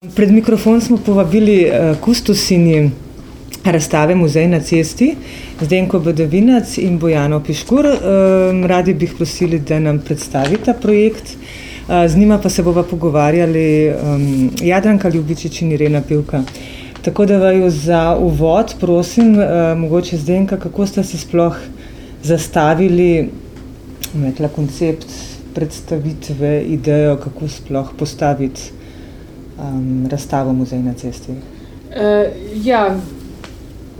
Pred mikrofon smo povabili uh, kustosinji razstave Muzej na cesti, Zdenko Badovinac in Bojano Piškur. Uh, radi bi jih prosili, da nam predstavita projekt. Uh, z njima pa se bova pogovarjali um, Jadranka Ljubičič in Irena Pivka. Tako da vaju za uvod prosim, uh, mogoče Zdenka, kako ste se sploh zastavili, rekla, koncept predstavitve, idejo, kako sploh postaviti um, razstavo Muzej na cesti? Uh, ja,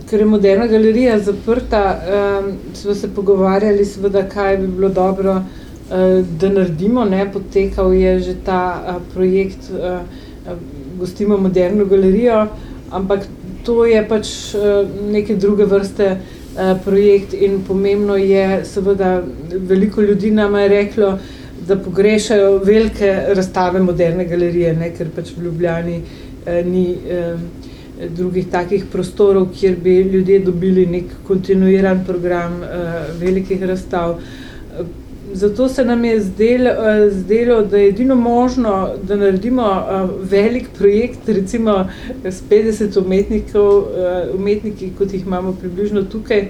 ker je moderna galerija zaprta, um, smo se pogovarjali, seveda, kaj bi bilo dobro, uh, da naredimo. Ne? Potekal je že ta uh, projekt, uh, gostimo moderno galerijo, ampak to je pač uh, neke druge vrste. Projekt in pomembno je, seveda, veliko ljudi nam je reklo, da pogrešajo velike razstave moderne galerije, ne, ker pač v Ljubljani eh, ni eh, drugih takih prostorov, kjer bi ljudje dobili nek kontinuiran program eh, velikih razstav. Zato se nam je zdelo, eh, zdelo, da je edino možno, da naredimo eh, velik projekt, recimo s 50 umetnikov, eh, umetniki, kot jih imamo približno tukaj,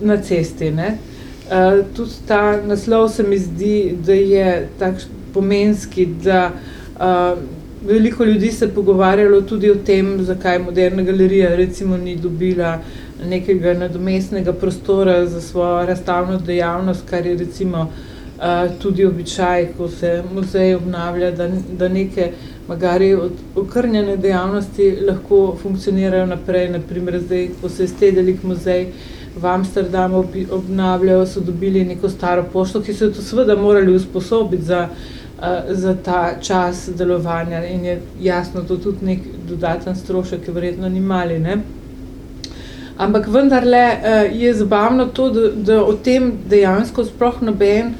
na cesti. Ne. Uh, tudi ta naslov se mi zdi, da je tako pomenski, da uh, veliko ljudi se pogovarjalo tudi o tem, zakaj moderna galerija recimo ni dobila nekega nadomestnega prostora za svojo razstavno dejavnost, kar je recimo uh, tudi običaj, ko se muzej obnavlja, da, da neke magari od okrnjene dejavnosti lahko funkcionirajo naprej, naprimer zdaj, ko se je stedelik muzej, v Amsterdamu obnavljajo, so dobili neko staro pošto, ki so jo seveda morali usposobiti za, za ta čas delovanja in je jasno, to tudi nek dodaten strošek, ki verjetno ni mali. Ne? Ampak vendarle je zabavno to, da, da o tem dejansko sploh noben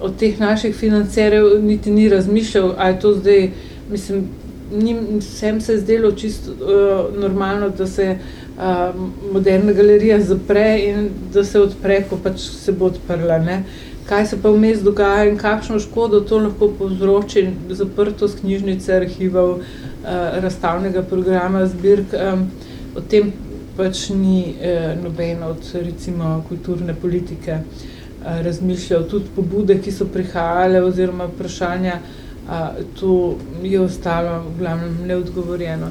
od teh naših financerjev niti ni razmišljal, a je to zdaj, mislim, njim, vsem se je zdelo čisto uh, normalno, da se uh, moderna galerija zapre in da se odpre, ko pač se bo odprla. Ne? Kaj se pa vmes dogaja in kakšno škodo to lahko povzroči zaprtost knjižnice, arhivov, razstavnega programa, zbirk, o tem pač ni e, noben od recimo kulturne politike razmišljal. Tudi pobude, ki so prihajale oziroma vprašanja, to je ostalo v glavnem neodgovorjeno.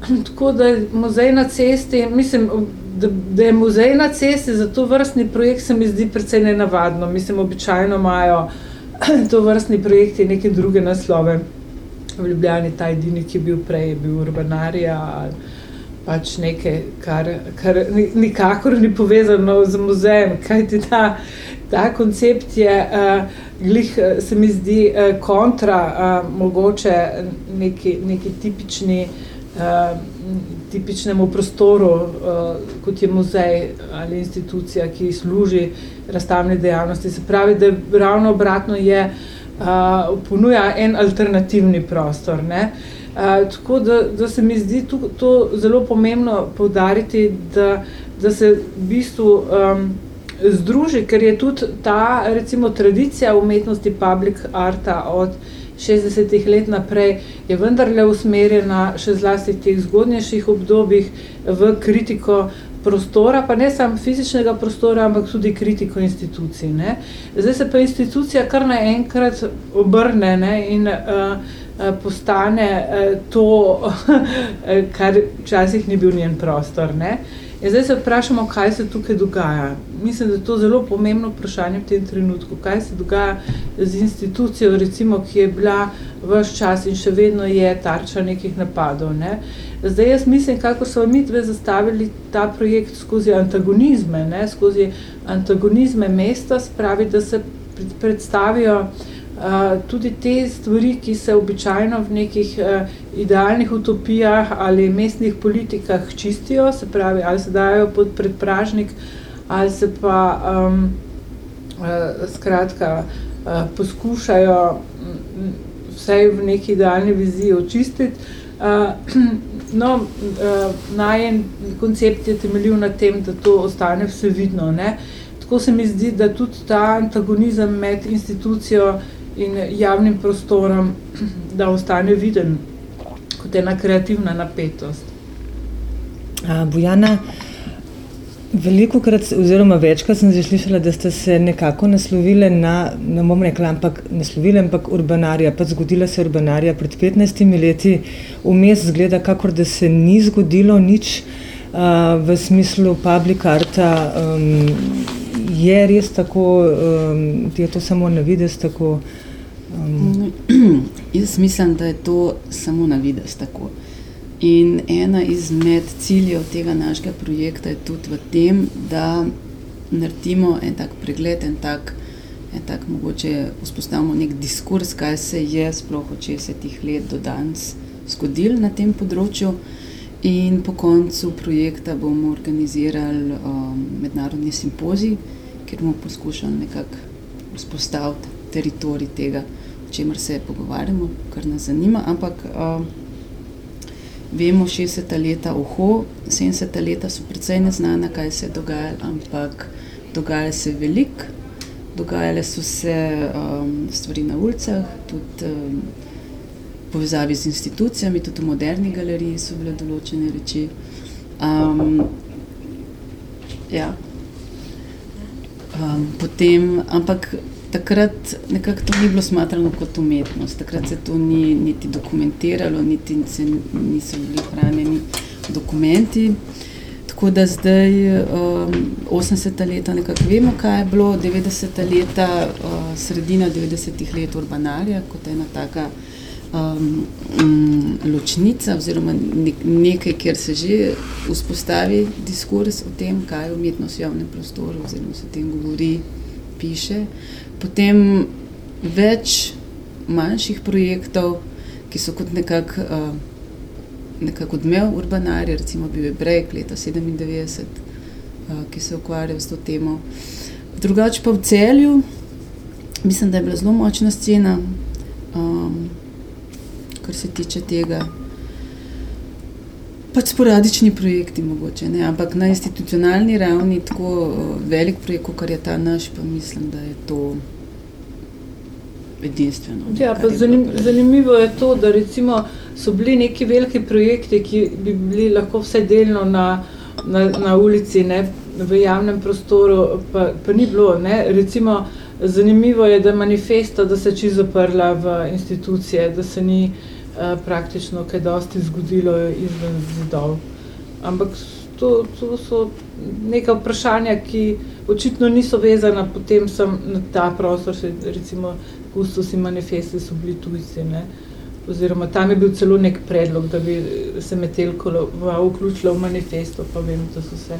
Tako da je muzej na cesti, mislim, da, da je muzej na cesti za to vrstni projekt, se mi zdi precej nenavadno. Mislim, običajno imajo to vrstni projekti neke druge naslove. V Ljubljani ta edini, ki je bil prej, je bil urbanarija ali pač nekaj, kar, kar nikakor ni povezano z muzejem, kajti ta, ta koncept je, uh, glih, se mi zdi, uh, kontra uh, mogoče neki, neki tipični uh, tipičnemu prostoru, uh, kot je muzej ali institucija, ki služi razstavni dejavnosti. Se pravi, da ravno obratno je, uh, ponuja en alternativni prostor. Ne? Tako da, da se mi zdi to, to zelo pomembno poudariti, da, da se v bistvu um, združi, ker je tudi ta recimo, tradicija umetnosti public arta od 60 let naprej, je vendarle usmerjena še zlasti v teh zgodnejših obdobjih v kritiko prostora, pa ne samo fizičnega prostora, ampak tudi kritiko institucij. Ne. Zdaj se pa institucija kar naenkrat obrne ne, in uh, postane uh, to, kar včasih ni bil njen prostor. Ne. Uh, In zdaj se vprašamo, kaj se tukaj dogaja. Mislim, da je to zelo pomembno vprašanje v tem trenutku. Kaj se dogaja z institucijo, recimo, ki je bila vse čas in še vedno je tarča nekih napadov. Ne? Zdaj jaz mislim, kako so mi dve zastavili ta projekt skozi antagonizme, ne? skozi antagonizme mesta, spravi, da se predstavijo tudi te stvari, ki se običajno v nekih uh, idealnih utopijah ali mestnih politikah čistijo, se pravi, ali se dajo pod predpražnik, ali se pa um, skratka poskušajo vse v neki idealni viziji očistiti. No, najen koncept je temeljil na tem, da to ostane vse vidno. Ne? Tako se mi zdi, da tudi ta antagonizem med institucijo in javnim prostorom, da ostane viden. kot ena kreativna napetost. A, Bojana, veliko krat, oziroma večkrat sem že slišala, da ste se nekako naslovili na, ne bom rekla, ampak naslovili, ampak urbanarija, pa zgodila se urbanarija pred 15 leti, vmes zgleda, kakor da se ni zgodilo nič a, v smislu public arta. Um, je res tako, um, je to samo na vides tako? Um. Jaz mislim, da je to samo na vides tako. In ena izmed ciljev tega našega projekta je tudi v tem, da naredimo en tak pregled, en tak, en tak mogoče vzpostavimo nek diskurs, kaj se je sploh od 60 let do danes zgodilo na tem področju. In po koncu projekta bomo organizirali um, mednarodni simpozij, kjer bomo poskušali nekako vzpostaviti teritorij tega, o čemer se pogovarjamo, kar nas zanima. Ampak uh, vemo, 60 leta, oho, 70 leta so precej neznana, kaj se je dogajalo, ampak dogajalo se je veliko. Dogajale so se um, stvari na ulicah, tudi um, povezavi z institucijami, tudi v moderni galeriji so bile določene reči. Um, ja, Um, potem, ampak takrat nekako to ni bilo smatrano kot umetnost, takrat se to ni niti dokumentiralo, niti se niso bili hranjeni dokumenti. Tako da zdaj, um, 80-ta leta, nekako vemo, kaj je bilo, 90-ta leta, uh, sredina 90-ih let urbanarja, kot ena taka um, um, ločnica, oziroma nek, nekaj, kjer se že vzpostavi diskurs o tem, kaj je umetnost v javnem prostoru, oziroma se o tem govori, piše. Potem več manjših projektov, ki so kot nekako uh, nekak odmev urbanarja, recimo bil je Break leta 97, uh, ki se ukvarjal s to temo. Drugače pa v celju, mislim, da je bila zelo močna scena. Um, kar se tiče tega. Pač sporadični projekti, mogoče, ne? ampak na institucionalni ravni, tako velik projekt, kot je ta naš, pa mislim, da je to edinstveno. Ja, zanim, zanimivo je to, da so bili neki veliki projekti, ki bi bili lahko vse delno na, na, na ulici, ne? v javnem prostoru, pa, pa ni bilo. Recimo, zanimivo je, da manifesta, da se je čisto zaprla v institucije, da se ni. Eh, praktično kaj dosti zgodilo izven zidov. Ampak to, to so neka vprašanja, ki očitno niso vezana potem sem na ta prostor, še recimo kustos in manifesti so bili tujci, ne. Oziroma tam je bil celo nek predlog, da bi se Metelkova vključila v manifesto, pa vem, da so se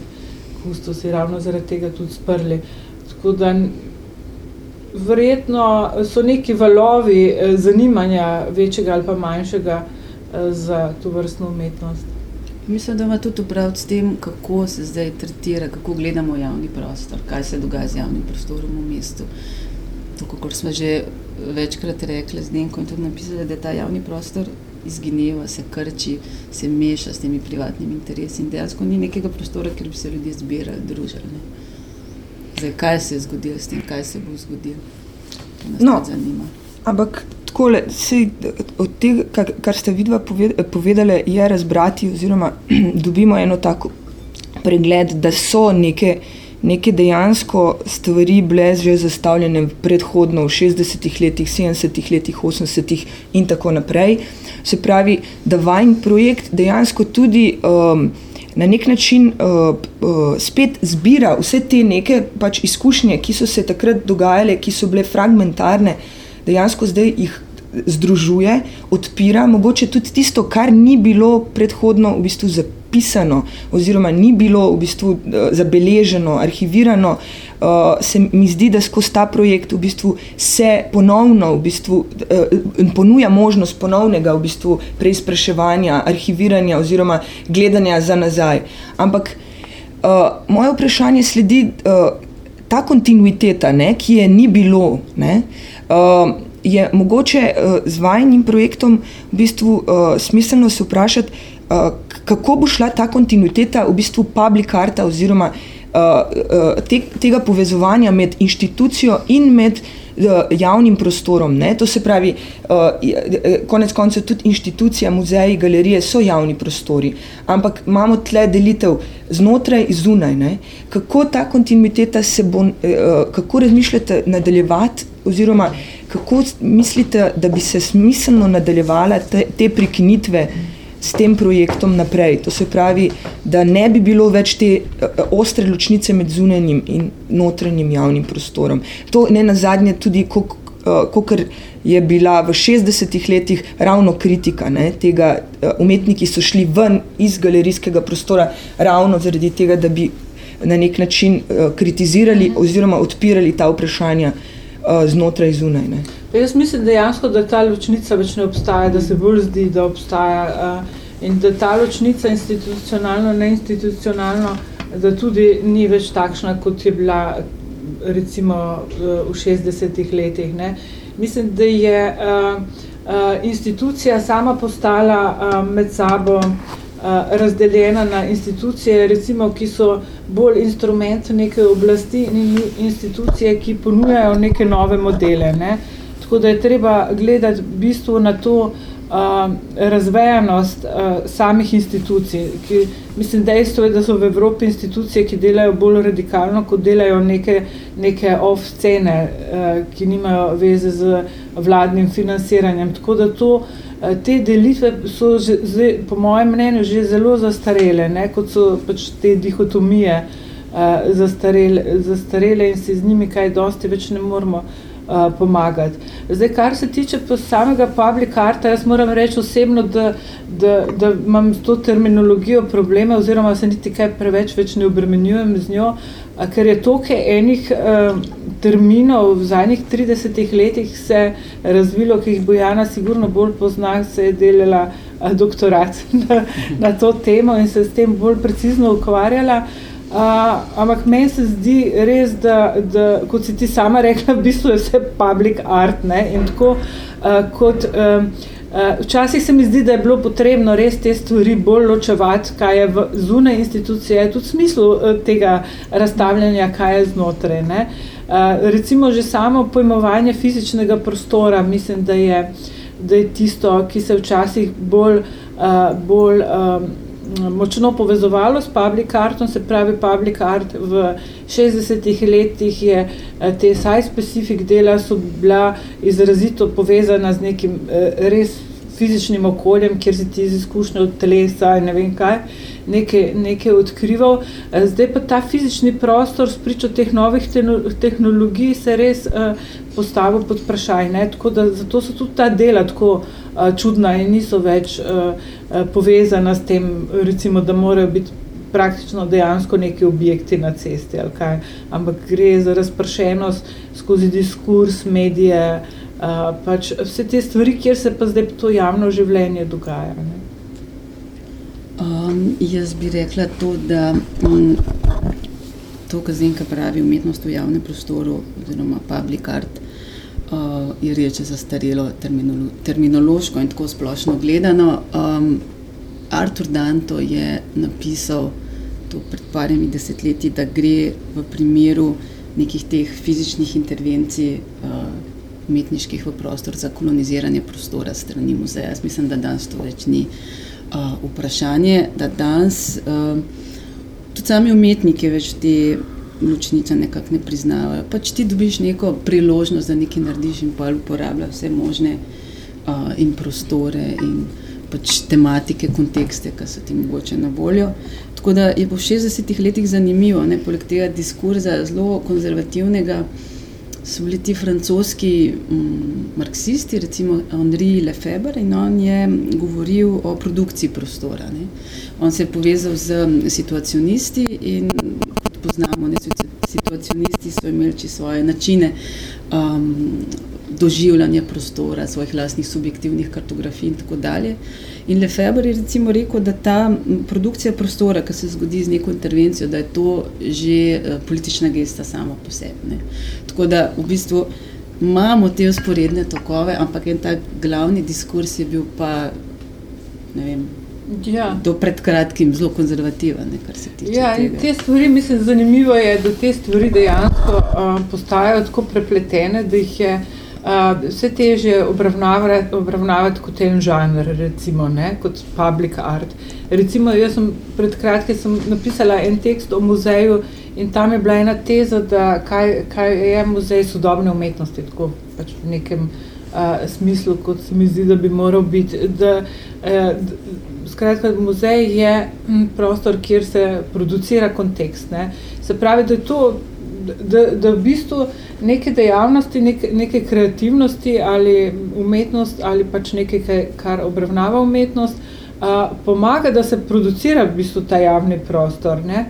kustosi ravno zaradi tega tudi sprli. Tako da verjetno so neki valovi eh, zanimanja večjega ali pa manjšega eh, za to vrstno umetnost. Mislim, da ima tudi upraviti s tem, kako se zdaj tretira, kako gledamo javni prostor, kaj se dogaja z javnim prostorom v mestu. Tako kot smo že večkrat rekli z Denko in tudi napisali, da je ta javni prostor izgineva, se krči, se meša s temi privatnimi interesi in dejansko ni nekega prostora, kjer bi se ljudje zbirali, družili. Zdaj, kaj se je zgodilo s tem, kaj se bo zgodilo? No, ampak takole, sej, od tega, kar, kar ste vidva povedali, je razbrati, oziroma dobimo eno tako pregled, da so neke, neke dejansko stvari bile že zastavljene predhodno v 60-ih letih, 70-ih letih, 80-ih in tako naprej. Se pravi, da vajen projekt dejansko tudi. Um, na nek način uh, uh, spet zbira vse te neke pač izkušnje, ki so se takrat dogajale, ki so bile fragmentarne, dejansko zdaj jih združuje, odpira, mogoče tudi tisto, kar ni bilo predhodno v bistvu zapisano, oziroma ni bilo v bistvu uh, zabeleženo, arhivirano. Uh, se mi zdi, da skozi ta projekt v bistvu se ponovno v bistvu, uh, ponuja možnost ponovnega v bistvu preizpraševanja, arhiviranja oziroma gledanja za nazaj. Ampak moje vprašanje sledi ta kontinuiteta, ne, ki je ni bilo. Ne, je mogoče z vajnim projektom v bistvu uh, smiselno se vprašati, kako bo šla ta kontinuiteta v bistvu publikarta oziroma uh, te, tega povezovanja med inštitucijo in med javnim prostorom. Ne? To se pravi, konec koncev tudi inštitucija, muzeji, galerije so javni prostori, ampak imamo tle delitev znotraj in zunaj. Ne? Kako ta kontinuiteta se bo, kako razmišljate nadaljevati, oziroma kako mislite, da bi se smiselno nadaljevala te, te prekinitve? S tem projektom naprej. To se pravi, da ne bi bilo več te uh, ostre ločnice med zunanjim in notranjim javnim prostorom. To ne na zadnje tudi, kot uh, je bila v 60-ih letih ravno kritika ne, tega, uh, umetniki so šli ven iz galerijskega prostora ravno zaradi tega, da bi na nek način kritizirali oziroma odpirali ta vprašanja uh, znotraj in zunaj. Ne. Pa jaz mislim dejansko, da ta ločnica več ne obstaja, da se bolj zdi, da obstaja uh, in da ta ločnica institucionalno, neinstitucionalno, da tudi ni več takšna, kot je bila recimo uh, v 60-ih letih. Ne. Mislim, da je institucija sama postala med sabo razdeljena na institucije, recimo, ki so bolj instrument neke oblasti in institucije, ki ponujajo neke nove modele. Ne. Tako da je treba gledati v bistvu na to uh, razvejanost uh, samih institucij. Ki, mislim, dejstvo je, da so v Evropi institucije, ki delajo bolj radikalno, kot delajo neke, neke off-scene, uh, ki nimajo veze z vladnim financiranjem. Tako da to, uh, te delitve so, že, zdaj, po mojem mnenju, že zelo zastarele, ne? kot so pač te dihotomije uh, zastarele, zastarele in se z njimi kaj dosti več ne moramo uh, pomagati. Zdaj, kar se tiče samega public arta, jaz moram reči osebno, da, da, da imam s to terminologijo probleme oziroma se niti kaj preveč več ne obremenjujem z njo, ker je toke enih uh, terminov v zadnjih 30 letih se razvilo, ki jih Bojana sigurno bolj pozna, se je delala uh, doktorat na, na to temo in se s tem bolj precizno ukvarjala. Uh, Uh, ampak meni se zdi res, da, da kot si ti sama rekla, v bistvu je vse public art. Ne? In tako uh, kot. Um, Uh, včasih se mi zdi, da je bilo potrebno res te stvari bolj ločevati, kaj je v zunaj institucije, tudi v smislu uh, tega razstavljanja, kaj je znotraj. Uh, recimo že samo pojmovanje fizičnega prostora, mislim, da je, da je tisto, ki se včasih bolj, uh, bolj um, močno povezovalo s public artom, se pravi public art v 60-ih letih je eh, te site-specific dela so bila izrazito povezana z nekim eh, res fizičnim okoljem, kjer si ti izkušnja od telesa in ne vem kaj, nekaj, nekaj odkrival. Eh, zdaj pa ta fizični prostor s pričo teh novih tehnologij se res uh, postavil pod vprašaj. Zato so tudi ta dela tako uh, čudna in niso več uh, uh, povezana s tem, recimo, da morajo biti praktično dejansko neki objekti na cesti ampak gre za razpršenost skozi diskurs, medije, uh, pač vse te stvari, kjer se pa zdaj to javno življenje dogaja. Um, jaz bi rekla to, da um, to, kar zdaj pravi umetnost v javnem prostoru, oziroma public art, uh, je reče zastarelo terminolo terminološko in tako splošno gledano. Um, Artur Danto je napisal to pred parimi desetletji, da gre v primeru nekih teh fizičnih intervencij. Uh, umetniških v prostor za koloniziranje prostora strani muzeja. Jaz mislim, da danes to več ni uh, vprašanje, da danes uh, tudi sami umetniki več te ločnice nekako ne priznavajo. Pač ti dobiš neko priložnost, da nekaj narediš in pa uporabljaš vse možne uh, in prostore in pač tematike, kontekste, ki so ti mogoče na voljo. Tako da je po 60 letih zanimivo, ne, poleg tega diskurza zelo konzervativnega, so bili ti francoski um, marksisti, recimo Henri Lefebvre, in on je govoril o produkciji prostora. Ne. On se je povezal z situacionisti in poznamo, ne, situacionisti so imeli svoje načine um, doživljanja prostora, svojih lastnih subjektivnih kartografij in tako dalje. In Lefebvre je recimo rekel, da ta produkcija prostora, ki se zgodi z neko intervencijo, da je to že uh, politična gesta sama po sebi. Ne. Tako da v bistvu imamo te usporedne tokove, ampak en tak glavni diskurs je bil pa, ne vem, ja. do pred kratkim zelo konzervativen, kar se tiče ja. Te stvari, mislim, zanimivo je, da te stvari dejansko uh, postajajo tako prepletene, da jih je uh, vse teže obravnavati, obravnavati kot en žanr, recimo, ne, kot public art. Recimo, jaz sem pred kratkim napisala en tekst o muzeju in tam je bila ena teza, da kaj, kaj je muzej sodobne umetnosti, tako pač v nekem uh, smislu, kot se mi zdi, da bi moral biti. Da, uh, Skratka, muzej je prostor, kjer se producira kontekst. Ne. Se pravi, da je to, da, da v bistvu neke dejavnosti, neke, neke kreativnosti ali umetnost ali pač nekaj, kar obravnava umetnost, a, pomaga, da se producira v bistvu ta javni prostor. Ne.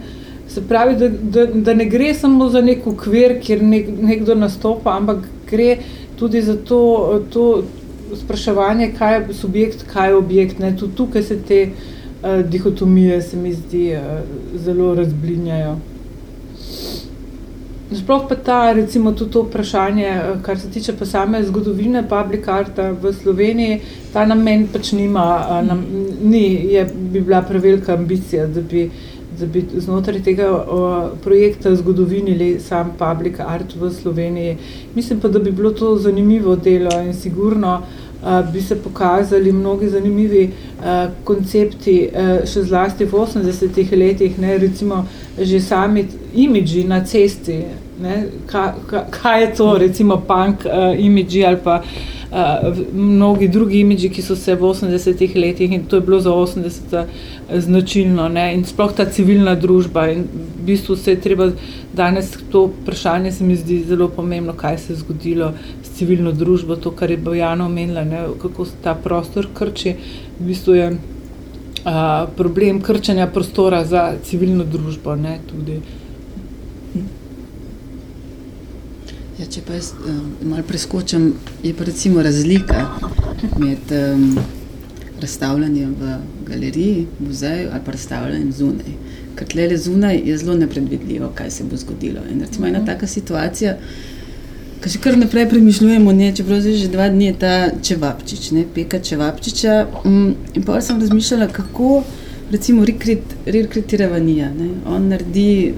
Se pravi, da, da, da ne gre samo za nek ukvir, kjer nek, nekdo nastopa, ampak gre tudi za to, to spraševanje, kaj je subjekt, kaj je objekt. Ne? Tudi tukaj se te uh, dihotomije, se mi zdi, uh, zelo razblinjajo. Sploh pa ta, recimo, tudi to vprašanje, kar se tiče pa same zgodovine public arta v Sloveniji, ta namen pač nima, nam, ni, je, bi bila prevelika ambicija, da bi, da bi znotraj tega o, projekta zgodovinili sam public art v Sloveniji. Mislim pa, da bi bilo to zanimivo delo in sigurno uh, bi se pokazali mnogi zanimivi koncepti, še zlasti v 80-ih letih, ne, recimo že sami imidži na cesti, ne, ka, ka, kaj je to, recimo punk imidži ali pa uh, mnogi drugi imidži, ki so se v 80-ih letih in to je bilo za 80 značilno ne, in sploh ta civilna družba in v bistvu se je treba danes to vprašanje se mi zdi zelo pomembno, kaj se je zgodilo civilno družbo, to, kar je Bojana omenila, ne, kako se ta prostor krči. V bistvu je a, problem krčanja prostora za civilno družbo. Ne, tudi. Ja, če pa jaz um, malo preskočim, je pa recimo razlika med um, razstavljanjem v galeriji, muzeju ali pa razstavljanjem zunaj. Ker tle zunaj je zelo nepredvidljivo, kaj se bo zgodilo. In recimo ena taka situacija, Kaj še kar naprej premišljujemo, ne, čeprav zdaj že dva dni je ta čevapčič, ne, peka čevapčiča. Um, in pa sem razmišljala, kako recimo rekrutiranija. Ne, on naredi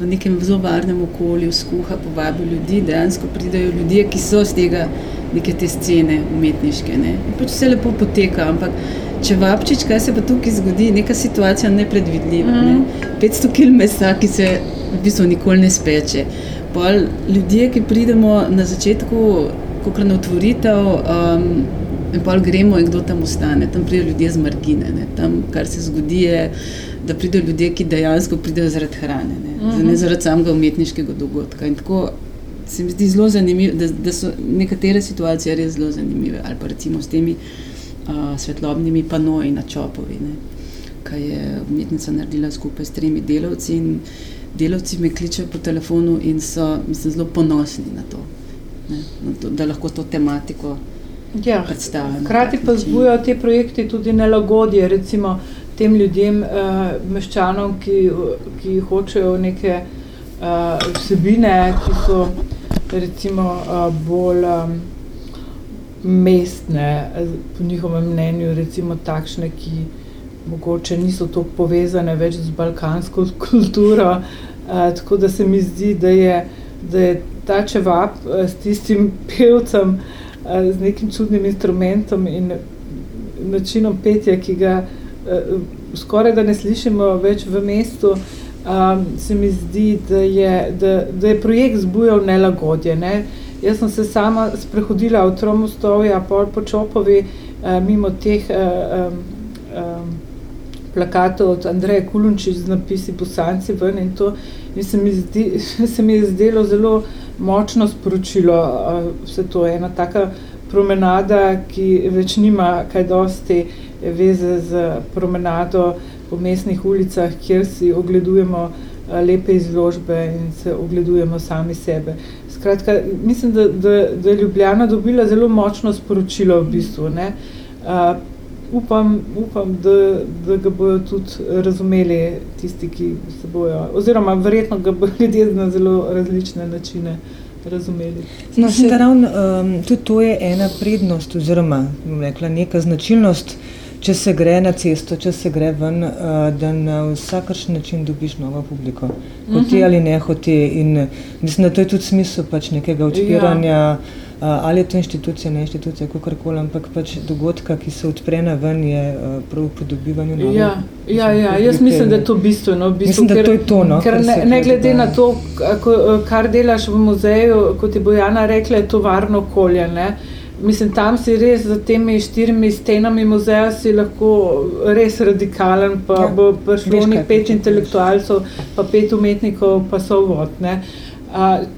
v nekem zelo varnem okolju, skuha, povabi ljudi, dejansko pridajo ljudje, ki so z tega neke te scene umetniške. Ne. Pač vse lepo poteka, ampak čevapčič, kaj se pa tukaj zgodi, neka situacija nepredvidljiva. Ne. 500 kg mesa, ki se v bistvu nikoli ne speče pol ljudje, ki pridemo na začetku, kot na otvoritev, um, in pa gremo, in kdo tam ostane. Tam pridejo ljudje z margine. Ne. Tam, kar se zgodi, je, da pridejo ljudje, ki dejansko pridejo zaradi hrane, ne, uh -huh. ne zaradi samega umetniškega dogodka. In tako se mi zdi zelo zanimivo, da, da so nekatere situacije res zelo zanimive. Ali pa recimo s temi uh, svetlobnimi panoji na čopovi, kaj je umetnica naredila skupaj s tremi delavci. In, delavci me kličejo po telefonu in so mislim, zelo ponosni na to, ne, na to, da lahko to tematiko ja. Hkrati pa zbujajo te projekte tudi nelagodje, recimo tem ljudem, uh, meščanom, ki, ki hočejo neke uh, vsebine, ki so recimo uh, bolj um, mestne, po njihovem mnenju, recimo takšne, ki mogoče niso tako povezane več z balkansko kulturo. Uh, tako da se mi zdi, da je, da je ta čevap uh, s tistim pevcem, uh, z nekim čudnim instrumentom in načinom petja, ki ga skoraj da ne slišimo več v mestu, um, se mi zdi, da je, da, da je projekt zbujal nelagodje. Ne? Jaz sem se sama sprehodila v Tromostovja, pol po Čopovi, uh, mimo teh uh, um, um, plakatov od Andreja Kulunčič z napisi Bosanci ven in to in se, mi zdi, se mi je zdelo zelo močno sporočilo vse to. Ena taka promenada, ki več nima kaj dosti veze z promenado po mestnih ulicah, kjer si ogledujemo lepe izložbe in se ogledujemo sami sebe. Skratka, mislim, da, da, da je Ljubljana dobila zelo močno sporočilo v bistvu. Ne? Uh, upam, upam da, da ga bodo tudi razumeli tisti, ki se bojo, oziroma verjetno ga bodo ljudje na zelo različne načine razumeli. No, se, ravno, um, tudi to je ena prednost, oziroma rekla, neka značilnost če se gre na cesto, če se gre ven, uh, da na vsakršen način dobiš novo publiko, hoti -huh. ali ne hoti. In mislim, da to je tudi smisel pač nekega odpiranja. Ja. Uh, ali je to inštitucija, ne inštitucija, kako koli, ampak pač dogodka, ki se odpre na ven, je uh, prav v pridobivanju novih. Ja, ja, ja, jaz mislim, da je to bistveno. bistveno mislim, ker, to je to, no, ker ne, ne glede na to, kar delaš v muzeju, kot je Bojana rekla, je to varno okolje. Ne? Mislim, tam si res za temi štirimi stenami muzeja si lahko res radikalen, pa ja, bo prišlo nekaj pet intelektualcev, pa pet umetnikov, pa so vodne. Uh,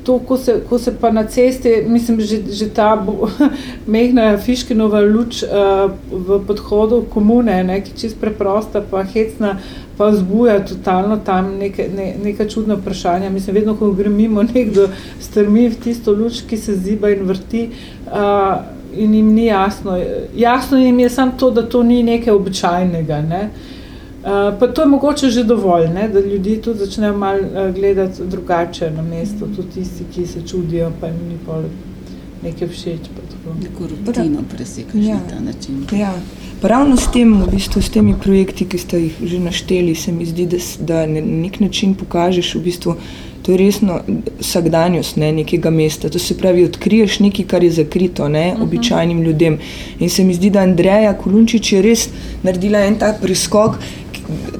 to, ko se, ko se pa na cesti, mislim, že, že ta mehna Fiškinova luč uh, v podhodu komune, ne, ki je čist preprosta, pa hecna, pa vzbuja totalno tam neke, ne, neka čudna vprašanja. Mislim, vedno, ko gremo mimo, nekdo strmi v tisto luč, ki se ziba in vrti. Uh, in jim ni jasno. Jasno jim je samo to, da to ni nekaj običajnega. Ne? Uh, pa to je mogoče že dovolj, ne? da ljudi tudi začnejo malo uh, gledati drugače na mesto, tudi tisti, ki se čudijo, pa jim ni pol nekaj všeč. Neko rutino presekaš ja. na ta način. Ja. Ravno s, tem, v bistvu, s temi projekti, ki ste jih že našteli, se mi zdi, da, da na nek način pokažeš v bistvu, To je resno vsakdanjost ne, nekega mesta. To se pravi, odkriješ nekaj, kar je zakrito ne, uh mhm. -huh. običajnim ljudem. In se mi zdi, da Andreja Kolunčič je res naredila en tak preskok,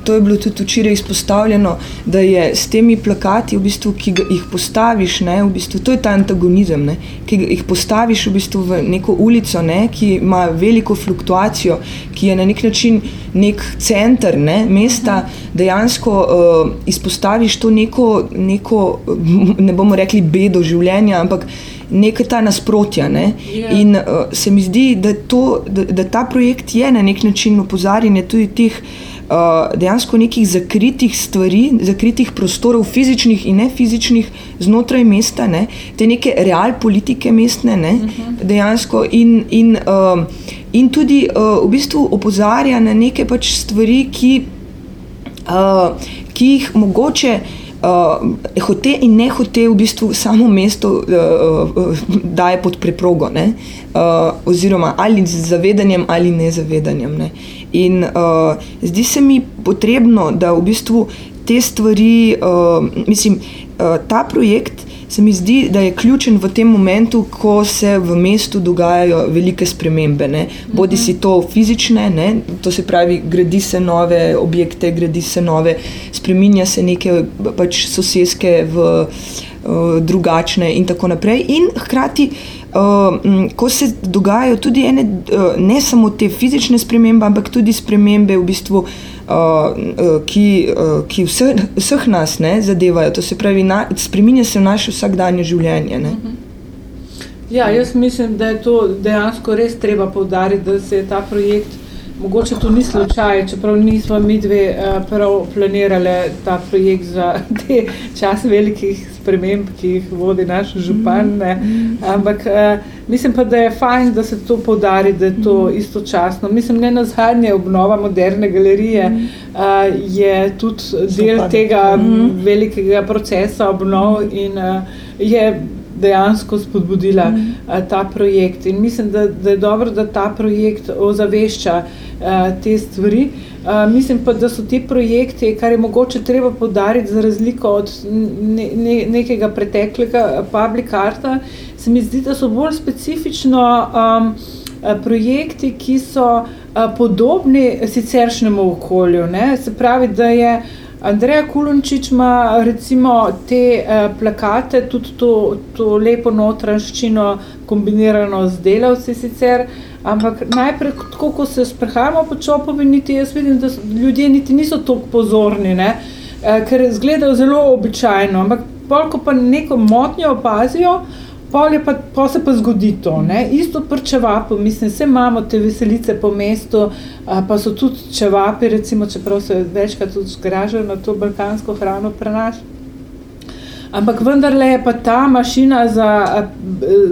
to je bilo tudi včeraj izpostavljeno, da je s temi plakati, v bistvu, ki jih postaviš, ne, v bistvu, to je ta antagonizem, ne, ki jih postaviš v, bistvu v neko ulico, ne, ki ima veliko fluktuacijo, ki je na nek način nek center ne, mesta, dejansko uh, izpostaviš to neko, neko, ne bomo rekli, bedo življenja, ampak nekaj ta nasprotja. Ne? Yeah. Ja. In uh, se mi zdi, da, to, da, da ta projekt je na nek način opozarjanje tudi teh. Eh, dejansko nekih zakritih stvari, zakritih prostorov, fizičnih in ne fizičnih, znotraj mesta, ne, te neke real politike mestne, ne, mhm. dejansko in, in, uh, in tudi uh, v bistvu opozarja na neke pač stvari, ki, uh, ki jih mogoče. Uh, hote in ne hote, v bistvu samo mesto uh, uh, daje pod preprogo, uh, oziroma ali z zavedanjem ali nezavedanjem. Ne. In uh, zdi se mi potrebno, da v bistvu te stvari, uh, mislim, uh, ta projekt se mi zdi, da je ključen v tem momentu, ko se v mestu dogajajo velike spremembe. Ne? Bodi si to fizične, ne? to se pravi, gradi se nove objekte, gradi se nove, spreminja se neke pač sosedske v uh, drugačne in tako naprej. In hkrati. Uh, ko se dogajajo tudi ene, uh, ne samo te fizične spremembe, ampak tudi spremembe, v bistvu, uh, ki, ki vse, vseh nas ne, zadevajo. To se pravi, na, spremenja se naše vsakdanje življenje. Ne. Mhm. Ja, jaz mislim, da je to dejansko res treba povdariti, da se je ta projekt. Mogoče to ni slučaj, čeprav nismo mi dve uh, prav planirali ta projekt za te čas velikih sprememb, ki jih vodi naš župan. Ne. Ampak uh, mislim pa, da je fajn, da se to podari, da je to istočasno. Mislim, ne na zadnje obnova moderne galerije uh, je tudi del tega velikega procesa obnov in uh, je dejansko spodbudila mm. uh, ta projekt. In mislim, da, da je dobro, da ta projekt ozavešča uh, te stvari. Uh, mislim pa, da so ti projekti, kar je mogoče treba podariti, za razliko od ne, ne, nekega preteklega public arta, se mi zdi, da so bolj specifično um, projekti, ki so uh, podobni siceršnjemu okolju. Ne? Se pravi, da je Andreja Kulončič ima recimo te eh, plakate, tudi to, to lepo notranjščino kombinirano z delavci sicer, ampak najprej, tako, ko se sprehajamo po čopovi, niti jaz vidim, da ljudje niti niso tako pozorni, ne? eh, ker izgledajo zelo običajno, ampak polko pa neko motnjo opazijo, Pol, pa, pol se pa zgodi to, ne? isto pri čevapu, mislim, vse imamo te veselice po mestu, a, pa so tudi čevapi, recimo, čeprav se večkrat tudi zgražajo na to balkansko hrano prenaš. Ampak vendarle je pa ta mašina za,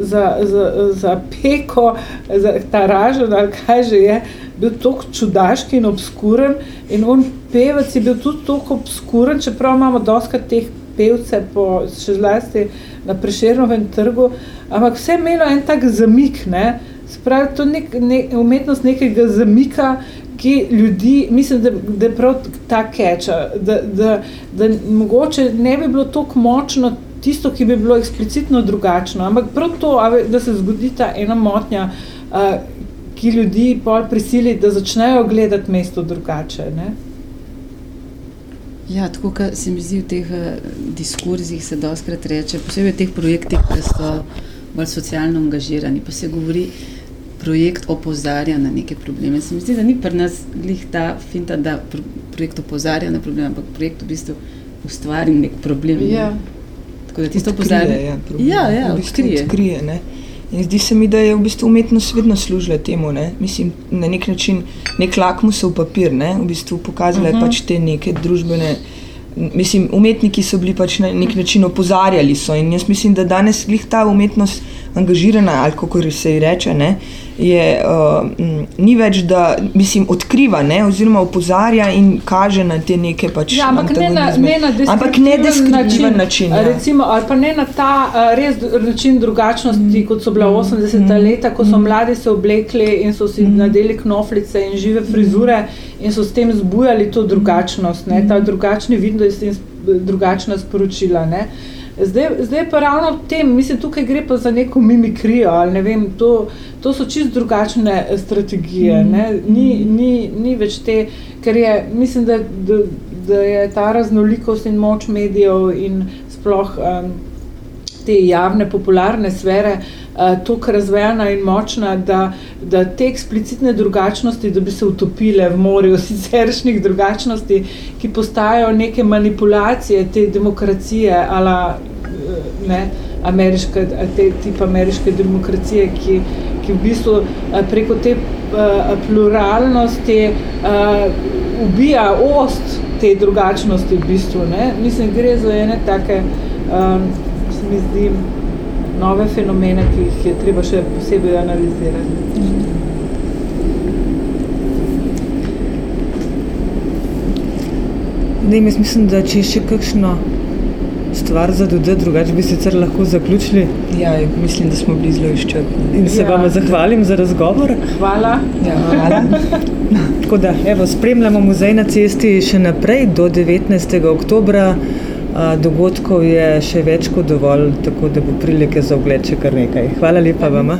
za, za, za peko, za ta ražen ali kaj že je, bil tako čudaški in obskuren in on pevec je bil tudi tako obskuren, čeprav imamo doska teh pevce po še zlasti na preširnovem trgu, ampak vse je imelo en tak zamik, ne? Spravi, to je nek, ne, umetnost nekega zamika, ki ljudi, mislim, da, da je prav ta keča, da, da, da mogoče ne bi bilo tako močno tisto, ki bi bilo eksplicitno drugačno, ampak prav to, da se zgodi ta ena motnja, uh, ki ljudi pol prisili, da začnejo gledati mesto drugače. Ne? Ja, tako kot se mi zdi v teh uh, diskurzih, se doskrat reče, posebej v teh projektih, ki so bolj socialno angažirani, pa se govori, projekt opozarja na neke probleme. Se mi zdi, da ni pri nas glih ta finta, da projekt opozarja na probleme, ampak projekt v bistvu ustvari nek problem. Ja. Tako da tisto opozarja. Ja, ja, ja, v bistvu odkrije. odkrije ne? In zdi se mi, da je v bistvu umetnost vedno služila temu. Ne? Mislim, na nek način nek lakmusov papir, ne? v bistvu pokazala je uh -huh. pač te neke družbene. Mislim, umetniki so bili pač na nek način opozarjali. So. In jaz mislim, da danes je ta umetnost angažirana, ali kako se ji reče, ne, je, uh, ni več, da mislim, odkriva, ne, oziroma opozarja in kaže na te neke pač. Ja, ampak ne na, ne na ampak ne deskriptiven način. način ja. recimo, ali pa ne na ta uh, res način drugačnosti, mm. kot so bila 80. Mm. leta, ko so mm. mladi se oblekli in so si mm. nadeli knoflice in žive frizure mm. In so s tem zbujali to drugačnost, ne, ta drugačni vidnost in drugačna sporočila. Ne. Zdaj, zdaj pa ravno v tem, mislim, tukaj gre pa za neko mimikrijo. Ne vem, to, to so čist drugačne eh, strategije. Mm. Ni, ni, ni več te, ker je, mislim, da, da, da je ta raznolikost in moč medijev in sploh um, te javne, popularne sfere uh, tako razvejena in močna, da, da te eksplicitne drugačnosti, da bi se utopile v morju siceršnjih drugačnosti, ki postajajo neke manipulacije te demokracije, ala ne, ameriške, te tip ameriške demokracije, ki, ki v bistvu preko te pluralnosti uh, ubija ost te drugačnosti v bistvu. Ne. Mislim, gre za ene take, um, se mi zdi, nove fenomene, ki jih je treba še posebej analizirati. Ne, jaz mislim, da če še kakšno stvar za dodati, drugače bi sicer lahko zaključili. Ja, mislim, da smo bili zelo izčrpni. In se ja. vam zahvalim za razgovor. Hvala. Ja, hvala. tako da, evo, spremljamo muzej na cesti še naprej do 19. oktobra. Dogodkov je še več kot dovolj, tako da bo prilike za ogled še kar nekaj. Hvala lepa vama.